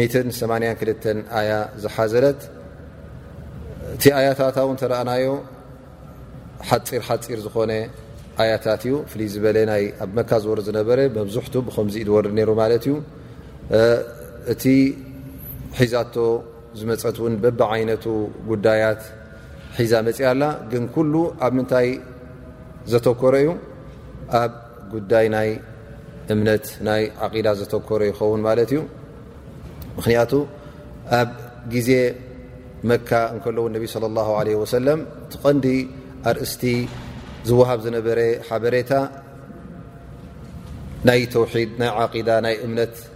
182 ኣያ ዝሓዘለት እቲ ኣያታታ ውን ተረእናዮ ሓፂር ሓፂር ዝኾነ ኣያታት እዩ ፍል ዝበለ ናይ ኣብ መካ ዝወር ዝነበረ መብዝሕቱ ብከምዚ ዝወርድ ነይሩ ማለት እዩ እቲ ሒዛቶ ዝመፀት ውን በቢ ዓይነቱ ጉዳያት ሒዛ መፅኣ ኣላ ግን ኩሉ ኣብ ምንታይ ዘተኮረ እዩ ጉዳይ ናይ እምነት ናይ ዓቂዳ ዘተኮረ ይኸውን ማለት እዩ ምክንያቱ ኣብ ግዜ መካ እንከለዉ ነቢ صለ ላه ለ ወሰለም እቲ ቐንዲ ኣርእስቲ ዝወሃብ ዝነበረ ሓበሬታ ናይ ተውሒድ ናይ ዓቂዳ ናይ እምነት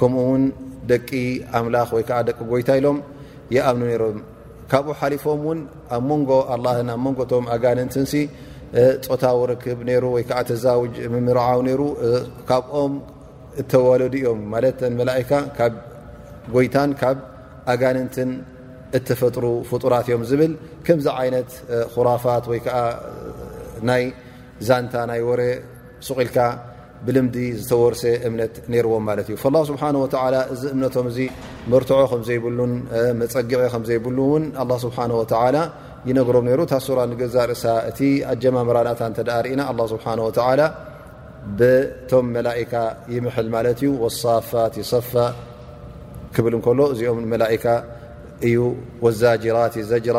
ከምኡ ውን ደቂ ኣምላኽ ወይ ከዓ ደቂ ጎይታ ኢሎም ይኣምኑ ነሮም ካብኡ ሓሊፎም ውን ኣብ መንጎ ኣላን ኣብ መንጎቶም ኣጋንንትንሲ ፆታዊ ርክብ ነይሩ ወይ ከዓ ተዛውጅ ምምርዓው ነይሩ ካብኦም እተወለዱ እዮም ማለት መላእካ ካብ ጎይታን ካብ ኣጋንንትን እተፈጥሩ ፍጡራት እዮም ዝብል ከምዚ ዓይነት ኩራፋት ወይ ከዓ ናይ ዛንታ ናይ ወረ ሱቂልካ ብልምዲ ዝተወርሰ እምነት ነርዎም ማለት እዩ ላ ስብሓን ወላ እዚ እምነቶም እዚ መርትዖ ከምዘይብሉን መፀግዒ ከምዘይብሉ እውን ኣ ስብሓን ወላ ይነግሮም ነሩ እታ ሱራ ንገዛ ርእሳ እቲ ኣጀማምራ ናታ እንተ ርእና ኣላ ስብሓን ወላ ብቶም መላእካ ይምሐል ማለት እዩ ወሳፋት ይሰፋ ክብል እንከሎ እዚኦም መላእካ እዩ ወዛጅራት ዘጅራ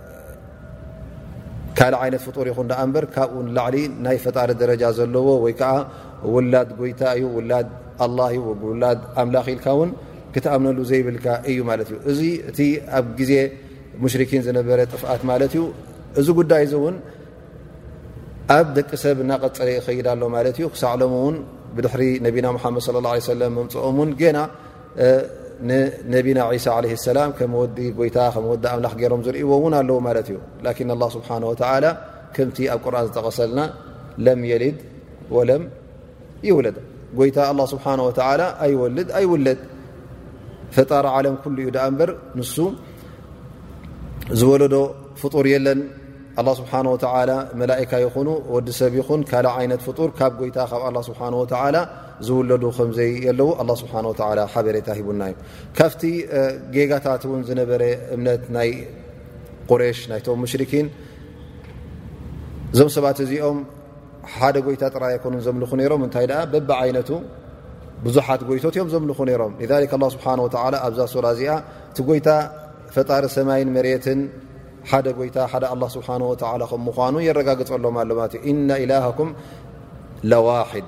ካልእ ዓይነት ፍጡር ይኹን ዳኣ እምበር ካብኡ ንላዕሊ ናይ ፈጣሪ ደረጃ ዘለዎ ወይ ከዓ ውላድ ጎይታ እዩ ውላድ ኣላ እዩ ውላድ ኣምላኽ ኢልካ እውን ክትኣምነሉ ዘይብልካ እዩ ማለት እዩ እዚ እቲ ኣብ ግዜ ሙሽርኪን ዝነበረ ጥፍኣት ማለት እዩ እዚ ጉዳይ እዚ እውን ኣብ ደቂ ሰብ እናቐፀለ ይኸይድ ኣሎ ማለት እዩ ክሳዕ ሎም እውን ብድሕሪ ነቢና ሙሓመድ ለ ላ ሰለም መምፅኦም እውን ገና ንነቢና ሳ ለ ሰላም ከም ወዲ ጎይታ ከም ወዲ ኣምላኽ ገይሮም ዝርእዎ እውን ኣለዉ ማለት እዩ ላኪን ኣላ ስብሓን ወተላ ከምቲ ኣብ ቁርን ዝጠቐሰልና ለም የልድ ወለም ይውለድ ጎይታ ኣላ ስብሓን ወተላ ኣይወልድ ኣይውለድ ፈጣሪ ዓለም ኩሉ እዩ ድኣ እምበር ንሱ ዝወለዶ ፍጡር የለን ኣላ ስብሓን ወተላ መላእካ ይኹኑ ወዲ ሰብ ይኹን ካልእ ዓይነት ፍጡር ካብ ጎይታ ካብ ኣላ ስብሓን ወተላ ዝውለዱ ከምዘይ የለው ኣላ ስብሓን ወተላ ሓበሬታ ሂቡና እዩ ካብቲ ጌጋታት እውን ዝነበረ እምነት ናይ ቁሬሽ ናይቶም ሙሽርኪን እዞም ሰባት እዚኦም ሓደ ጎይታ ጥራይ ኣይኮኑን ዘምልኹ ነይሮም እንታይ ደኣ በቢ ዓይነቱ ብዙሓት ጎይቶት እዮም ዘምልኹ ነይሮም ذ ላ ስብሓን ወተላ ኣብዛ ሱራ እዚኣ እቲ ጎይታ ፈጣሪ ሰማይን መሬትን ሓደ ጎይታ ሓደ ኣላ ስብሓን ወተላ ከም ምኳኑ የረጋግፀሎም ኣሎማት እዩ እና ኢላሃኩም ለዋሕድ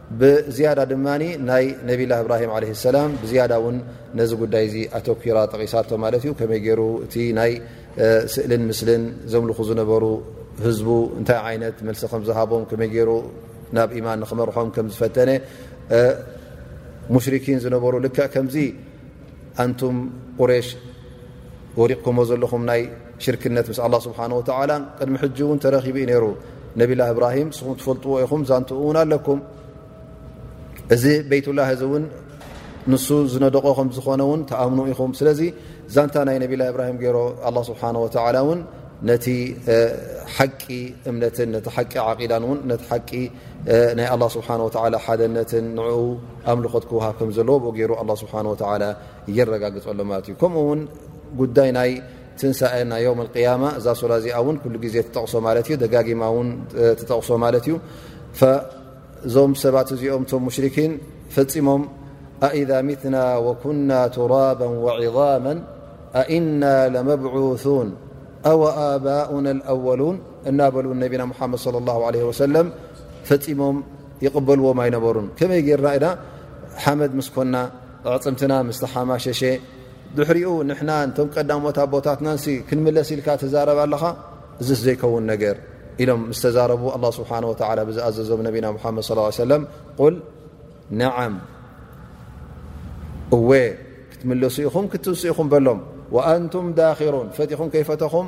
ብዝያዳ ድማ ናይ ነብላ እብራሂም ለ ሰላም ብዝያዳ ውን ነዚ ጉዳይ እዚ ኣተኪራ ጠቂሳቶ ማለት እዩ ከመይ ገይሩ እቲ ናይ ስእልን ምስልን ዘምልኹ ዝነበሩ ህዝቡ እንታይ ዓይነት መልሲ ከም ዝሃቦም ከመይ ገይሩ ናብ ኢማን ንክመርሖም ከም ዝፈተነ ሙሽርኪን ዝነበሩ ልክዕ ከምዚ ኣንቱም ቁሬሽ ወዲቕኩሞ ዘለኹም ናይ ሽርክነት ምስ ኣላ ስብሓን ወተላ ቅድሚ ሕጂ እውን ተረኪቡ እዩ ነይሩ ነብላ እብራሂም ንስኹም ትፈልጥዎ ኢኹም ዛንትኡ እውን ኣለኩም እዚ ቤትላ እዚ እውን ንሱ ዝነደቆ ከም ዝኾነ እውን ተኣምኑ ኢኹም ስለዚ ዛንታ ናይ ነብላ እብራሂም ገይሮ ኣላ ስብሓን ወተላ እውን ነቲ ሓቂ እምነትን ነቲ ሓቂ ዓቂዳን እውን ነቲ ሓቂ ናይ ኣላ ስብሓን ወተላ ሓደነትን ንኡ ኣምልኾት ክወሃብ ከም ዘለዎ ብኡ ገይሩ ኣላ ስብሓን ወተላ የረጋግጸሎ ማለት እዩ ከምኡ ውን ጉዳይ ናይ ትንሳኤ ናይ ዮም ቅያማ እዛ ሶላ እዚኣ እውን ኩሉ ግዜ ትጠቕሶ ማለት እዩ ደጋጊማ ውን ትጠቕሶ ማለት እዩ እዞም ሰባት እዚኦም እቶም ሙሽርኪን ፈፂሞም ኣኢዛ ምትና ወኩና ቱራባ ወዒዛመ ኣእና ለመብዑሱን ኣወ ኣባኡና ኣወሉን እናበሉ ነቢና ሙሓመድ ለ ላ ለ ወሰለም ፈፂሞም ይቕበልዎም ኣይነበሩን ከመይ ጌርና ኢና ሓመድ ምስ ኮና ኣዕፅምትና ምስ ተሓማሸሸ ድሕሪኡ ንሕና እቶም ቀዳሞት ኣቦታትናንሲ ክንምለስ ኢልካ ትዛረብ ኣለኻ እዚስ ዘይከውን ነገር ኢሎም ምስ ተዛረቡ ኣላ ስብሓን ወተላ ብዝኣዘዞም ነቢና ሙሓመድ ስ ሰለም ቁል ነዓም እወ ክትምለሱ ኢኹም ክትውስ ኢኹም በሎም ወኣንቱም ዳኪሩን ፈቲኹም ከይፈተኹም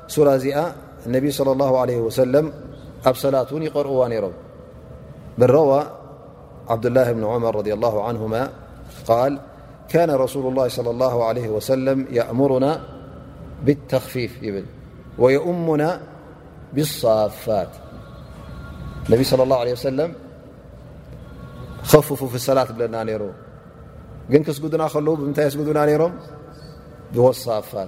ر النبي صلى الله عليه وسلم صلان يرانرم بل روى عبدالله بن عمر رضي الله عنهما ال كان رسول الله صلى الله عليه وسلم يأمرنا بالتخفيف ويؤمنا بالصالاهعليس خفف في الصلا ارنسنا ل امالصاا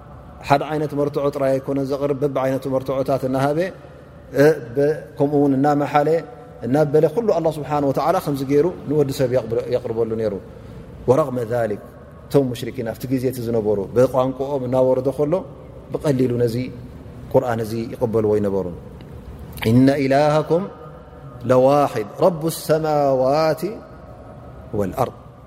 ሓደ ዓይነት መርትዖ ጥራይ ኣይኮነን ዘቕርብ በብዓይነቱ መርትዖታት እናሃበ ከምኡ ውን እናመሓለ እናበለ ኩሉ ኣላ ስብሓን ወተዓላ ከምዚ ገይሩ ንወዲ ሰብ የቕርበሉ ነይሩ ወረቕመ ሊክ እቶም ሙሽርኪን ኣብቲ ግዜ እቲ ዝነበሩ ብቋንቁኦም እናወረዶ ከሎ ብቐሊሉ ነዚ ቁርን እዚ ይቕበልዎ ይነበሩ እነ ኢላሃኩም ለዋሕድ ረብ ሰማዋት ወልኣርድ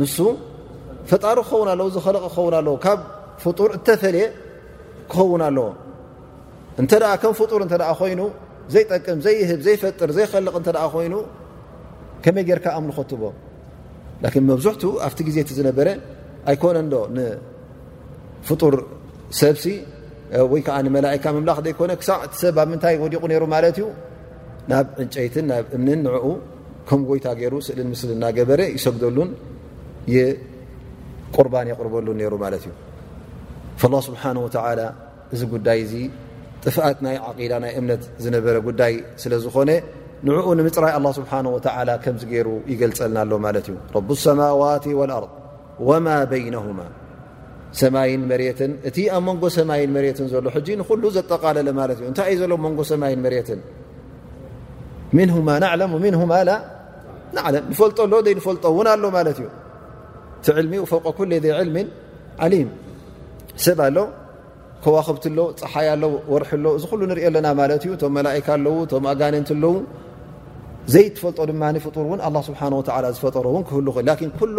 ንሱ ፈጣሪ ክኸውን ኣለዎ ዝኸለቕ ክኸውን ኣለዎ ካብ ፍጡር እተፈልየ ክኸውን ኣለዎ እንተ ከም ፍጡር እተ ኮይኑ ዘይጠቅም ዘይህብ ዘይፈጥር ዘይኸልቕ እተ ኮይኑ ከመይ ጌርካ ኣምልኾ ትቦ ላን መብዝሕቱ ኣብቲ ግዜ እቲ ዝነበረ ኣይኮነንዶ ንፍጡር ሰብሲ ወይ ከዓ ንመላእካ ምምላኽ ዘይኮነ ክሳዕ እቲ ሰብ ኣብ ምንታይ ወዲቑ ነይሩ ማለት እዩ ናብ ዕንጨይትን ናብ እምንን ንኡ ከም ጎይታ ገይሩ ስእልን ምስል እናገበረ ይሰግደሉን ቁርባን የቕርበሉን ነይሩ ማለት እዩ ላ ስብሓን ወተላ እዚ ጉዳይ እዚ ጥፍኣት ናይ ዓቂዳ ናይ እምነት ዝነበረ ጉዳይ ስለ ዝኾነ ንዕኡ ንምፅራይ ኣላ ስብሓን ወተላ ከምዚ ገይሩ ይገልፀልና ኣሎ ማለት እዩ ረብ ሰማዋት ወልኣርض ወማ በይነሁማ ሰማይን መሬትን እቲ ኣብ መንጎ ሰማይን መሬትን ዘሎ ሕጂ ንኩሉ ዘጠቓለለ ማለት እዩ እንታይ እዩ ዘሎ መንጎ ሰማይን መሬትን ምንሁ ማ ናዕለም ወምንሁ ማ ላ ናዕለም ንፈልጦ ኣሎ ዘይንፈልጦ እውን ኣሎ ማለት እዩ እቲ ዕልሚ ፈውቀ ኩል ዘ ዕልሚ ዓሊም ሰብ ኣሎ ከዋክብቲ ኣሎ ፀሓይ ኣሎ ወርሒ ኣሎ እዚ ኩሉ ንሪኦ ኣለና ማለት እዩ እቶም መላእካ ኣለዉ እቶም ኣጋንንቲ ኣለዉ ዘይትፈልጦ ድማ ፍጡር እውን ኣላ ስብሓን ወተላ ዝፈጠሮ እውን ክህሉ ክእል ላኪን ኩሉ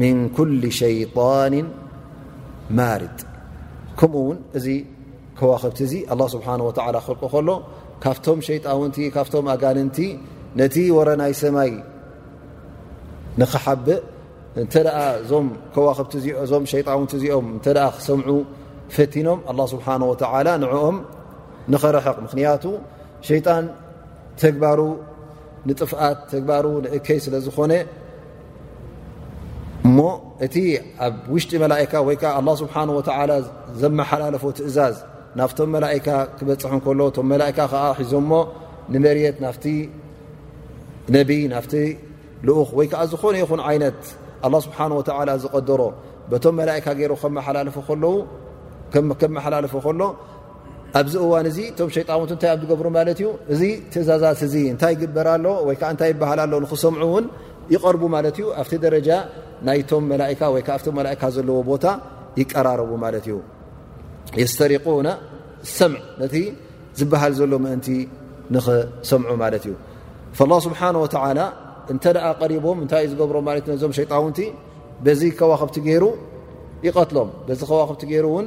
ምን ኩል ሸይጣን ማርድ ከምኡ ውን እዚ ከዋክብቲ እዚ ኣላ ስብሓን ወተላ ክክልቁ ከሎ ካብቶም ሸይጣውንቲ ካብቶም ኣጋንንቲ ነቲ ወረ ናይ ሰማይ ንክሓብእ እንተ እዞም ከዋክብቲ እዞም ሸይጣውንቲ እዚኦም እተ ክሰምዑ ፈቲኖም ኣላ ስብሓን ወተላ ንዕኦም ንኸረሕቕ ምክንያቱ ሸይጣን ተግባሩ ንጥፍኣት ተግባሩ ንእከይ ስለ ዝኾነ እሞ እቲ ኣብ ውሽጢ መላካ ወይ ከዓ ኣላ ስብሓን ወተላ ዘመሓላለፎ ትእዛዝ ናብቶም መላእካ ክበፅሕ እንከሎ እቶም መላእካ ከዓ ሒዞሞ ንመርት ናፍቲ ነቢ ናፍቲ ልኡኽ ወይ ከዓ ዝኾነ ይኹን ዓይነት ኣላ ስብሓን ወተላ ዝቀደሮ በቶም መላእካ ገይሩ ከመሓላለፎ ከለዉ ከመሓላለፎ ከሎ ኣብዚ እዋን እዚ እቶም ሸጣውንቲ እንታይ ዮም ዝገብሩ ማለት እዩ እዚ ትእዛዛት እዚ እንታይ ይግበር ኣሎ ወይ ከዓ እንታይ ይበሃል ኣሎ ንክሰምዑ እውን ይቐርቡ ማለት እዩ ኣብቲ ደረጃ ናይቶም መላእካ ወይ ከዓ ኣብቲ መላእካ ዘለዎ ቦታ ይቀራረቡ ማለት እዩ የስተሪቁነ ሰምዕ ነቲ ዝበሃል ዘሎ ምእንቲ ንክሰምዑ ማለት እዩ ላ ስብሓን ወተላ እንተ ደኣ ቀሪቦም እንታይ እዩ ዝገብሮም ማለት ነዞም ሸጣውንቲ በዚ ከዋክብቲ ገይሩ ይቀትሎም በዚ ከዋክብቲ ገይሩ እውን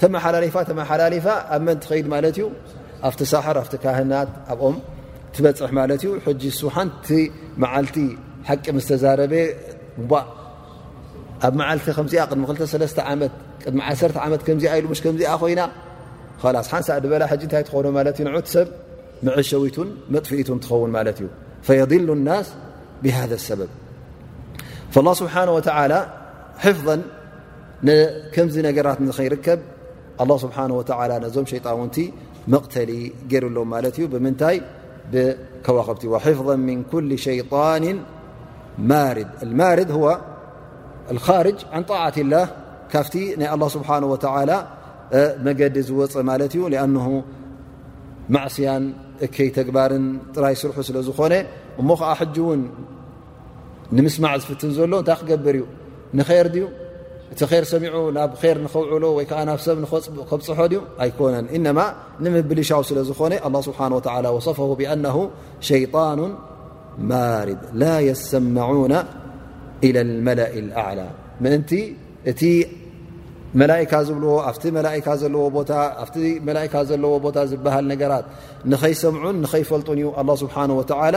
ተመሓላሊፋ ተመሓላሊፋ ኣብ መን ትኸይድ ማለት እዩ ኣብቲ ሳሕር ኣብቲ ካህናት ኣብኦም ትበፅሕ ማለት እዩ ሕጂ እሱ ሓንቲ መዓልቲ ሓቂ ምስ ተዛረበ ጓእ ኣብ መዓልቲ ከምዚኣ ቅድሚ ክሰለስተ ዓመት ቅድሚ ዓሰርተ ዓመት ከምዚኣ ኢሉ ሽ ከምዚኣ ኮይና ላስ ሓንሳእ ድበላ ሕጂ እንታይ ትኾኑ ማለት እዩ ንዑት ሰብ መዐሸዊቱን መጥፍኢቱን ትኸውን ማለት እዩ ፈየድሉ ናስ ብሃ ሰበብ ስብሓን ወተላ ሕፍን ንከምዚ ነገራት ንኸይርከብ ኣላ ስብሓን ወተላ ነዞም ሸይጣውንቲ መቕተሊ ገይሩሎም ማለት እዩ ብምንታይ ብከዋኸብቲ ሒፍظ ምን ኩል ሸይጣን ማርድ ማርድ ርጅ ን ጣዓት ላህ ካብቲ ናይ ኣላ ስብሓን ወተላ መገዲ ዝወፀ ማለት እዩ ኣን ማዕስያን እከይ ተግባርን ጥራይ ስርሑ ስለ ዝኾነ እሞ ከዓ ሕጂ እውን ንምስማዕ ዝፍትን ዘሎ እንታይ ክገብር እዩ ንር ድዩ እቲ ር ሰሚዑ ናብ ር ንኸውዕሎ ወይ ከዓ ናብ ሰብ ከብፅሖ ድዩ ኣይኮነን እነማ ንምብልሻው ስለ ዝኾነ ኣ ስብሓ ወ ወሰፈ ብኣነ ሸይጣኑ ማርድ ላ የሰማዑና ኢላ መላ ኣዕላ ምእንቲ እቲ መላካ ዝብልዎ ኣ መካ ዘለዎ ቦታ ኣ መካ ዘለዎ ቦታ ዝበሃል ነገራት ንኸይሰምዑን ንኸይፈልጡን እዩ ኣ ስብሓ ወላ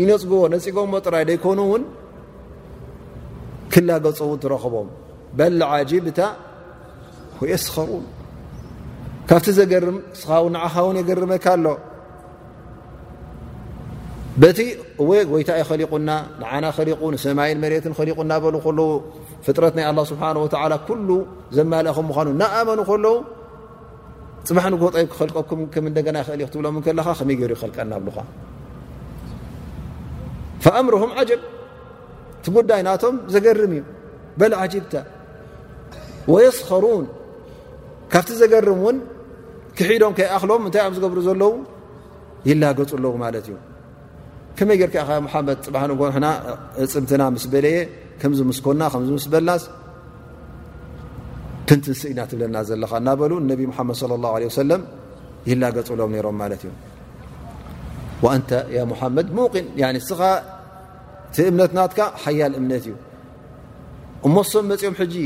ይነፅግዎ ነፂጎሞ ጥራይ ደይኮኑ እውን ክላገፁ እውን ትረኽቦም በል ዓጅብታ የስኸሩን ካብቲ ዘገርም እስኻ ውን ንዓኻ ውን የገርመካ ኣሎ በቲ እወ ጎይታ ዩ ኸሊቑና ንዓና ኸሊቑ ንሰማይን መሬትን ኸሊቑ እናበሉ ከለዉ ፍጥረት ናይ ኣላ ስብሓን ወተዓላ ኩሉ ዘማልእኹም ምዃኑ ናኣመኑ ከለዉ ፅባሕ ንግሆ ጠይብ ክኸልቀኩም ከም እንደገና ይኽእል እዩ ክትብሎም ከለኻ ከመይ ገይሩ ይኸልቀና ኣብሉኻ ፈኣምርም ዓጀብ እቲ ጉዳይ ናቶም ዘገርም እዩ በል ዓጅብታ ወየስኸሩን ካብቲ ዘገርም እውን ክሒዶም ከይኣኽሎም እንታይ እዮም ዝገብሩ ዘለዉ ይላገፁ ኣለዉ ማለት እዩ ከመይ ጌርካ ኢኻ መሓመድ ፅባሕ ንጎርሕና እፅምትና ምስ በለየ ከምዚ ምስ ኮና ከምዚ ምስ በልናስ ክንትንስእ ኢና ትብለና ዘለኻ እናበሉ ነቢ ሙሓመድ ለ ላሁ ለ ወሰለም ይላገፅሎም ነይሮም ማለት እዩ ወኣንተ ያ ሙሓመድ ሙቅን ንስኻ እቲ እምነት ናትካ ሓያል እምነት እዩ እሞ ሶም መፂኦም ሕጂ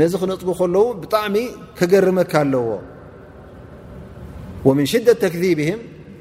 ነዚ ክነፅጉ ከለዉ ብጣዕሚ ከገርመካ ኣለዎ ወምን ሽደት ተክዚብህም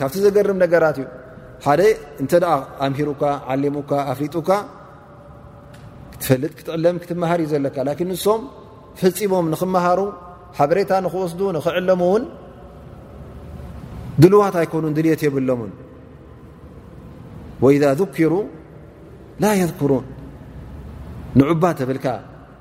ካብቲ ዘገርም ነገራት እዩ ሓደ እንተ ኣምሂሩካ ዓሊሙካ ኣፍሊጡካ ክትፈልጥ ክትዕለም ክትመሃር እዩ ዘለካ ላን ንሶም ፈፂሞም ንክመሃሩ ሓበሬታ ንክወስዱ ንክዕለሙ እውን ድልዋት ኣይኮኑን ድልት የብሎምን ወኢዛ ذኪሩ ላ የذኩሩን ንዑባ ተብልካ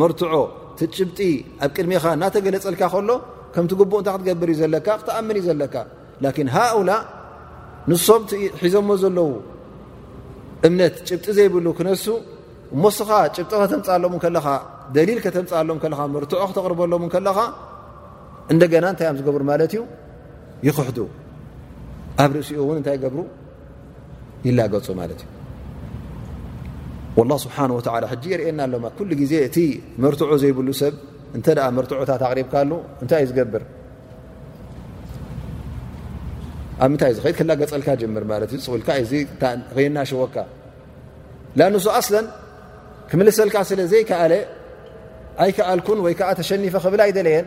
መርትዖ እቲ ጭብጢ ኣብ ቅድሜኻ እናተገለፀልካ ከሎ ከምቲ ግቡእ እንታይ ክትገብር እዩ ዘለካ ክትኣምን እዩ ዘለካ ላኪን ሃኡላ ንሶም ሒዞሞ ዘለዉ እምነት ጭብጢ ዘይብሉ ክነሱ እሞስኻ ጭብጢ ከተምፅኣሎም ከለኻ ደሊል ከተምፅኣሎም ከለኻ መርትዖ ክተቕርበሎም ከለኻ እንደገና እንታይ እዮም ዝገብሩ ማለት እዩ ይኽሕዱ ኣብ ርእሲኡ እውን እንታይ ይገብሩ ይላገፁ ማለት እዩ ላ ስብሓን ወላ ሕጂ የርእየና ኣሎማ ኩሉ ግዜ እቲ መርትዖ ዘይብሉ ሰብ እንተ መርትዖታት ኣቕሪብካሉ እንታይ እዩ ዝገብር ኣብ ምንታይ ዝኸድ ክላገፀልካ ጀምር ማለት እዩ ፅብልካ ዩ ከየናሸወካ ንሱ ኣስለን ክምልሰልካ ስለ ዘይከኣለ ኣይከኣልኩን ወይ ከዓ ተሸኒፈ ክብል ኣይደለየን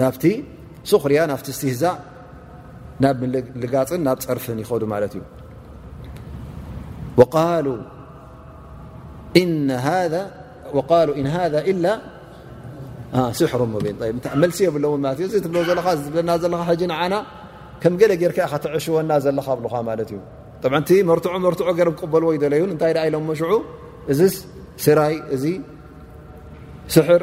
ናብቲ ስኽርያ ናብቲ ስትህዛእ ናብ ልጋፅን ናብ ፀርፍን ይኸዱ ማለት እዩ ቃሉ ን ሃذ ኢላ ስሕሩ ሙቢን መልሲ የብለውን ማት እዩ እዚ ትብሎ ዘለኻ ዝብለና ዘለኻ ሕጂ ንዓና ከም ገለ ጌርካ ኢኻ ትዕሽወና ዘለኻ ብልኻ ማለት እዩ ቲ መርትዖ መርትዖ ገር ክቅበልዎ ይደለዩ እንታይ ደ ኢሎም መሽዑ እዚ ስራይ እዚ ስሕር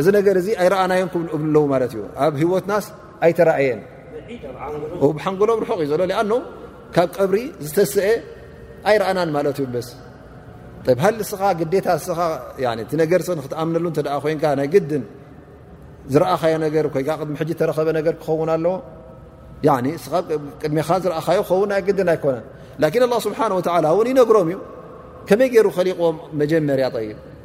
እዚ ነገር እዚ ኣይረኣናዮን ክብ እብ ኣለዉ ማለት እዩ ኣብ ህወትናስ ኣይተረእየን ሓንጎሎም ርሑቕ እዩ ዘሎ ኣኖ ካብ ቀብሪ ዝተስአ ኣይረኣናን ማለት እዩ በስ ሃ ስኻ ግዴታ ስኻ እቲ ነገር ሰ ክትኣምነሉ እተ ኮንካ ናይ ግድን ዝረኣኻዮ ነገር ኮይ ቅድሚ ሕጂ ተረኸበ ነገር ክኸውን ኣለዎ ስኻ ቅድሚኻ ዝረኣኻዮ ክኸውን ናይ ግድን ኣይኮነን ላኪን ኣላ ስብሓን ወላ እውን ይነግሮም እዩ ከመይ ገይሩ ከሊቕዎም መጀመርያ ጠይብ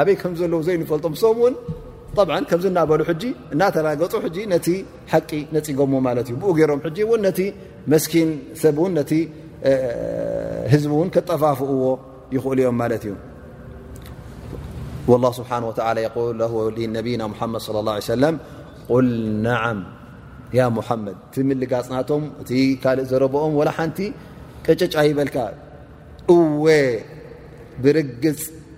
ኣበይ ከም ዘለዉ ዘይንፈልጦም ሶም እውን ብ ከምዚ እናበሉ ሕጂ እናተራገፁ ሕጂ ነቲ ሓቂ ነፂጎሞ ማለት እዩ ብኡ ገይሮም ሕጂ እውን ነቲ መስኪን ሰብ እውን ነቲ ህዝቢ እውን ከጠፋፍእዎ ይኽእሉ እዮም ማለት እዩ ላ ስብሓን ወላ የል ነብይና ሙሓመድ ለ ላ ሰለም ቁል ናዓም ያ ሙሓመድ እቲ ምልጋፅናቶም እቲ ካልእ ዘረብኦም ወላ ሓንቲ ቅጭጫ ይበልካ እወ ብርግፅ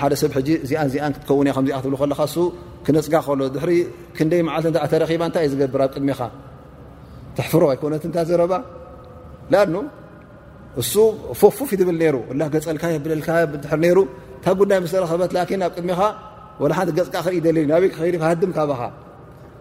ሓደ ሰብ እዚኣ ዚኣ ክትከውን እ ዚኣ ክትብ ከለካ ሱ ክነፅጋ ከሎ ድ ክንደይ መዓልቲ እኣ ተረኪባ እንታይ እዩ ዝገብር ኣብ ቅድሜኻ ትሕፍሮ ኣይኮነት እታ ዘረባ ኣ እሱ ፎፉፍ ትብል ነሩ ላ ገፀልካ የብለልካ ድር ነሩ እታ ጉዳይ ምስ ተረከበት ኣብ ቅድሜኻ ሓንቲ ገፅካ ክኢ ደልዩ ናበይ ክኸይዱ ሃድም ካባኻ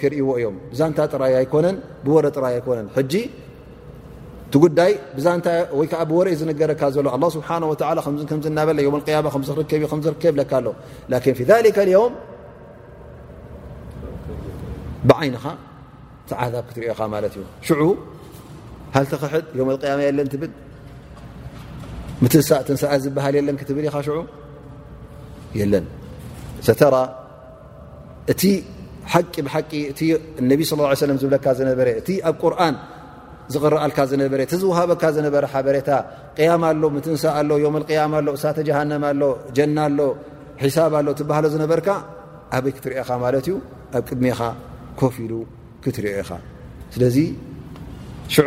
ክርእዎ እዮም ብዛንታ ጥራይ ኣይኮነን ብወረ ጥራይ ኣይኮነን ሕጂ እቲ ጉዳይ ብዛንታ ወይ ከዓ ብወረ ዝነገረካ ዘሎ ኣላ ስብሓን ወላ ከ ከምዝ እናበለ ዮም ያማ ከምዝርከብ ዩ ከምዝርከብ ለካ ኣሎ ላን ፊ ሊከ ልዮም ብዓይንኻ ተዓዛብ ክትሪኦኻ ማለት እዩ ሽዑ ሃልተክሕድ ዮም ያማ የለን ትብል ምትንሳእ ትንሳኣ ዝበሃል የለን ክትብል ኢኻ ሽዑ የለን ሰተራ እቲ ሓቂ ብሓቂ እቲ ነቢ ስ ሰለም ዝብለካ ዝነበረ እቲ ኣብ ቁርን ዝቕረኣልካ ዝነበረ እቲ ዝውሃበካ ዝነበረ ሓበሬታ ቅያማ ኣሎ ምትንሳ ኣሎ ዮም ያማ ኣሎ እሳተ ጀሃንም ኣሎ ጀና ኣሎ ሒሳብ ኣሎ ትበሃሎ ዝነበርካ ኣበይ ክትርኦ ኢኻ ማለት እዩ ኣብ ቅድሜኻ ኮፍ ኢሉ ክትርኦ ኢኻ ስለዚ